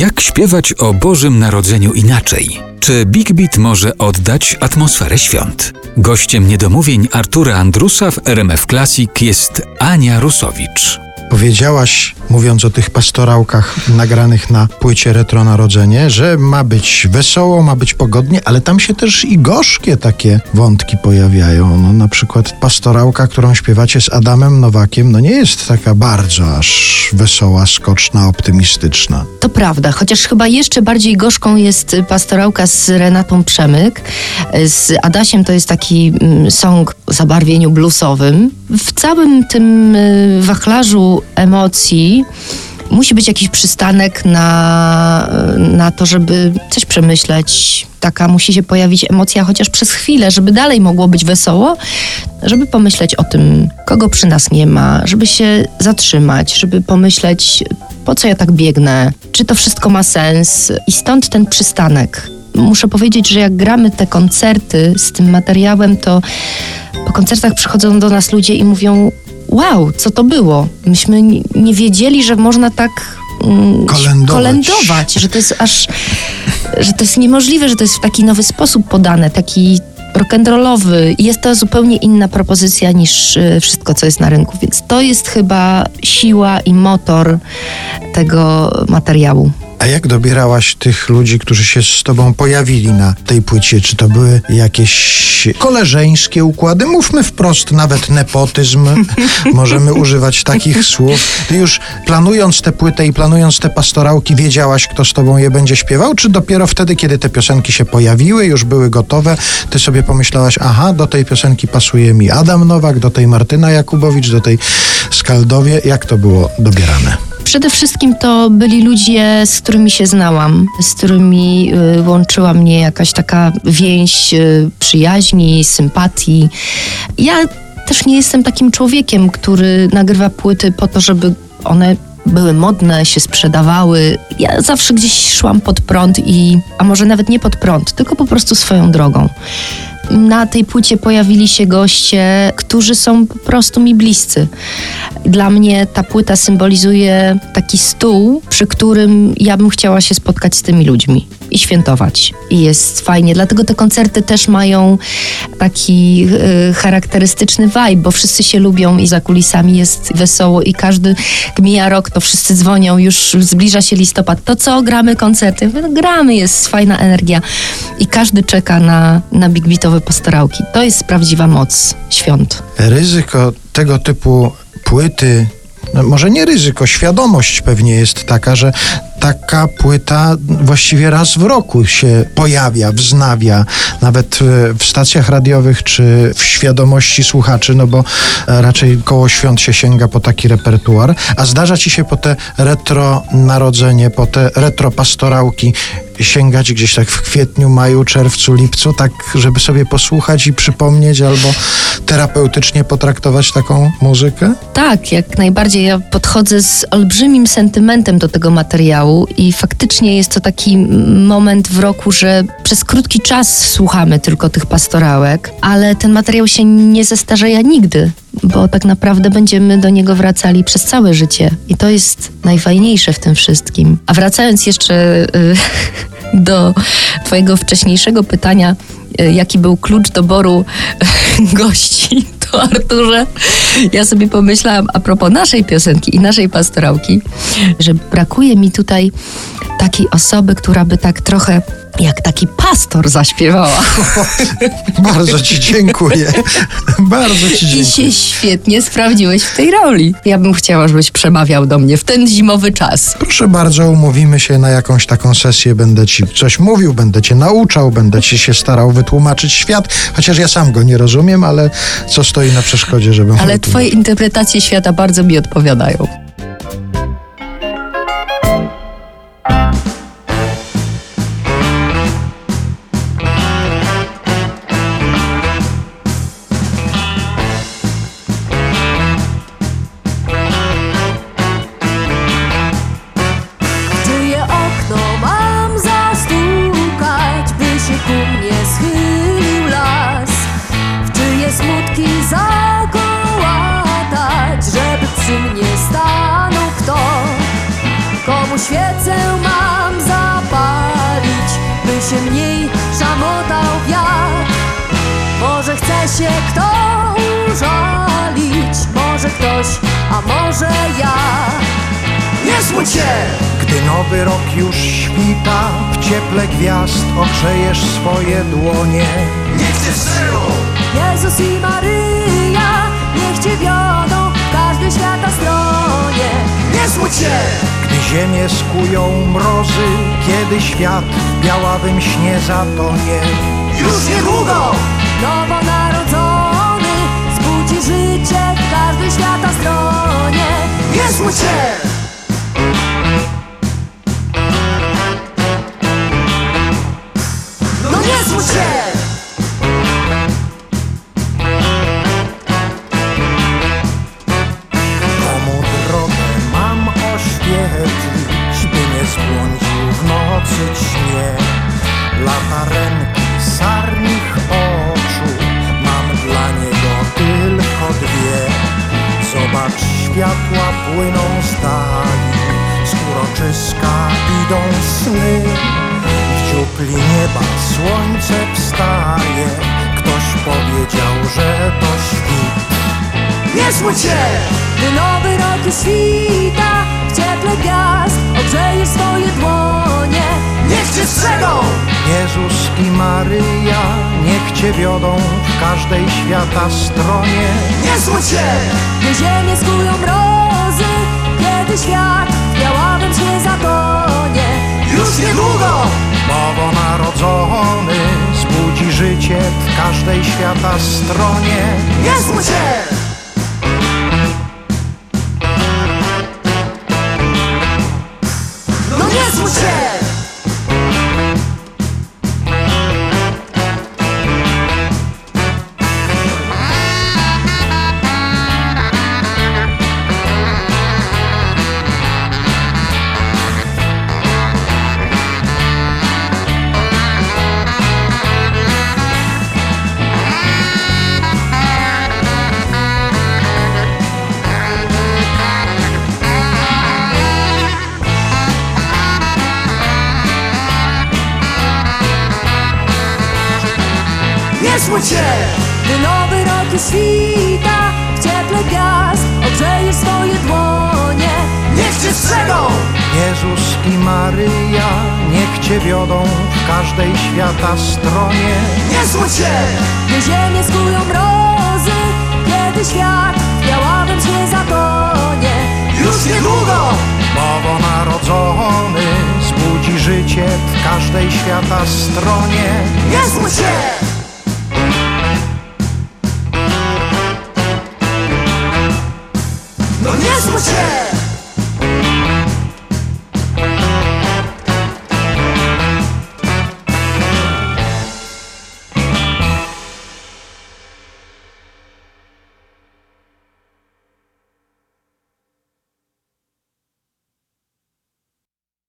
Jak śpiewać o Bożym Narodzeniu inaczej? Czy Big Beat może oddać atmosferę świąt? Gościem niedomówień Artura Andrusa w RMF Classic jest Ania Rusowicz. Powiedziałaś, mówiąc o tych pastorałkach nagranych na płycie Retro Narodzenie, że ma być wesoło, ma być pogodnie, ale tam się też i gorzkie takie wątki pojawiają. No, na przykład pastorałka, którą śpiewacie z Adamem Nowakiem, no nie jest taka bardzo aż wesoła, skoczna, optymistyczna. To prawda, chociaż chyba jeszcze bardziej gorzką jest pastorałka z Renatą Przemyk. Z Adasiem to jest taki mm, song o zabarwieniu bluesowym. W całym tym y, emocji musi być jakiś przystanek na, na to, żeby coś przemyśleć. Taka musi się pojawić emocja chociaż przez chwilę, żeby dalej mogło być wesoło, żeby pomyśleć o tym, kogo przy nas nie ma, żeby się zatrzymać, żeby pomyśleć, po co ja tak biegnę, czy to wszystko ma sens. I stąd ten przystanek. Muszę powiedzieć, że jak gramy te koncerty z tym materiałem, to po koncertach przychodzą do nas ludzie i mówią: wow, co to było? Myśmy nie wiedzieli, że można tak mm, kolędować. kolędować, że to jest aż, że to jest niemożliwe, że to jest w taki nowy sposób podane, taki rock'n'rollowy. Jest to zupełnie inna propozycja niż y, wszystko, co jest na rynku, więc to jest chyba siła i motor tego materiału. A jak dobierałaś tych ludzi, którzy się z tobą pojawili na tej płycie? Czy to były jakieś koleżeńskie układy? Mówmy wprost, nawet nepotyzm. Możemy używać takich słów. Ty już planując tę płytę i planując te pastorałki, wiedziałaś, kto z tobą je będzie śpiewał? Czy dopiero wtedy, kiedy te piosenki się pojawiły, już były gotowe, ty sobie pomyślałaś, aha, do tej piosenki pasuje mi Adam Nowak, do tej Martyna Jakubowicz, do tej Skaldowie. Jak to było dobierane? Przede wszystkim to byli ludzie, z którymi się znałam, z którymi y, łączyła mnie jakaś taka więź y, przyjaźni, sympatii. Ja też nie jestem takim człowiekiem, który nagrywa płyty po to, żeby one były modne, się sprzedawały. Ja zawsze gdzieś szłam pod prąd i, a może nawet nie pod prąd, tylko po prostu swoją drogą na tej płycie pojawili się goście, którzy są po prostu mi bliscy. Dla mnie ta płyta symbolizuje taki stół, przy którym ja bym chciała się spotkać z tymi ludźmi i świętować. I jest fajnie. Dlatego te koncerty też mają taki y, charakterystyczny vibe, bo wszyscy się lubią i za kulisami jest wesoło i każdy mija rok, to wszyscy dzwonią, już zbliża się listopad. To co, gramy koncerty? No, gramy, jest fajna energia i każdy czeka na, na big beatowe pastorałki. To jest prawdziwa moc świąt. Ryzyko tego typu płyty no może nie ryzyko, świadomość pewnie jest taka, że taka płyta właściwie raz w roku się pojawia, wznawia, nawet w stacjach radiowych czy w świadomości słuchaczy, no bo raczej koło świąt się sięga po taki repertuar, a zdarza ci się po te retro narodzenie, po te retro pastorałki sięgać gdzieś tak w kwietniu, maju, czerwcu, lipcu, tak żeby sobie posłuchać i przypomnieć albo terapeutycznie potraktować taką muzykę? Tak, jak najbardziej. Ja podchodzę z olbrzymim sentymentem do tego materiału i faktycznie jest to taki moment w roku, że przez krótki czas słuchamy tylko tych pastorałek, ale ten materiał się nie zestarzeja nigdy bo tak naprawdę będziemy do niego wracali przez całe życie. I to jest najfajniejsze w tym wszystkim. A wracając jeszcze y, do Twojego wcześniejszego pytania, y, jaki był klucz doboru gości, Arturze, ja sobie pomyślałam a propos naszej piosenki i naszej pastorałki, że brakuje mi tutaj takiej osoby, która by tak trochę jak taki pastor zaśpiewała. Bardzo ci dziękuję. Bardzo ci dziękuję. I się świetnie sprawdziłeś w tej roli. Ja bym chciała, żebyś przemawiał do mnie w ten zimowy czas. Proszę bardzo, umówimy się na jakąś taką sesję. Będę ci coś mówił, będę cię nauczał, będę ci się starał wytłumaczyć świat, chociaż ja sam go nie rozumiem, ale co stoi na przeszkodzie, żebym... Ale twoje interpretacje świata bardzo mi odpowiadają. By się mniej szamotał wiatr. Może chce się kto użalić, może ktoś, a może ja. Nie smuć się! Gdy nowy rok już świta, w cieple gwiazd ogrzejesz swoje dłonie. Niech cię strzelą! Jezus i Maryja, niech Cię wiodą w każdej świata stronie. Nie smuć się! Ziemię skują mrozy, kiedy świat w białawym śnie zatonie. Już niedługo! Nowonarodzony zbudzi życie w każdej świata stronie. Nie smuć się! Światła płyną z dali, z uroczyska idą sny. W dziupli nieba słońce wstaje, ktoś powiedział, że to świt. Nie smuć się! Gdy nowy rok już świta, w cieple gwiazd ogrzejesz swoje dłonie. Niech cię strzegą! Jezus i Maryja niech Cię wiodą w każdej świata stronie. Nie smuć się! Gdy ziemię skują mrozy, kiedy świat w białawym śnie zatonie. Już niedługo! Nowonarodzony zbudzi życie w każdej świata stronie. Nie smuć się! Nie smuć się! Gdy nowy rok już świta, w cieple gwiazd ogrzejesz swoje dłonie. Niech cię strzegą! Jezus i Maryja niech Cię wiodą w każdej świata stronie. Nie smuć się! Gdy ziemię skują mrozy, kiedy świat w białawym śnie zatonie. Już niedługo! Nowonarodzony zbudzi życie w każdej świata stronie. Nie smuć się! future.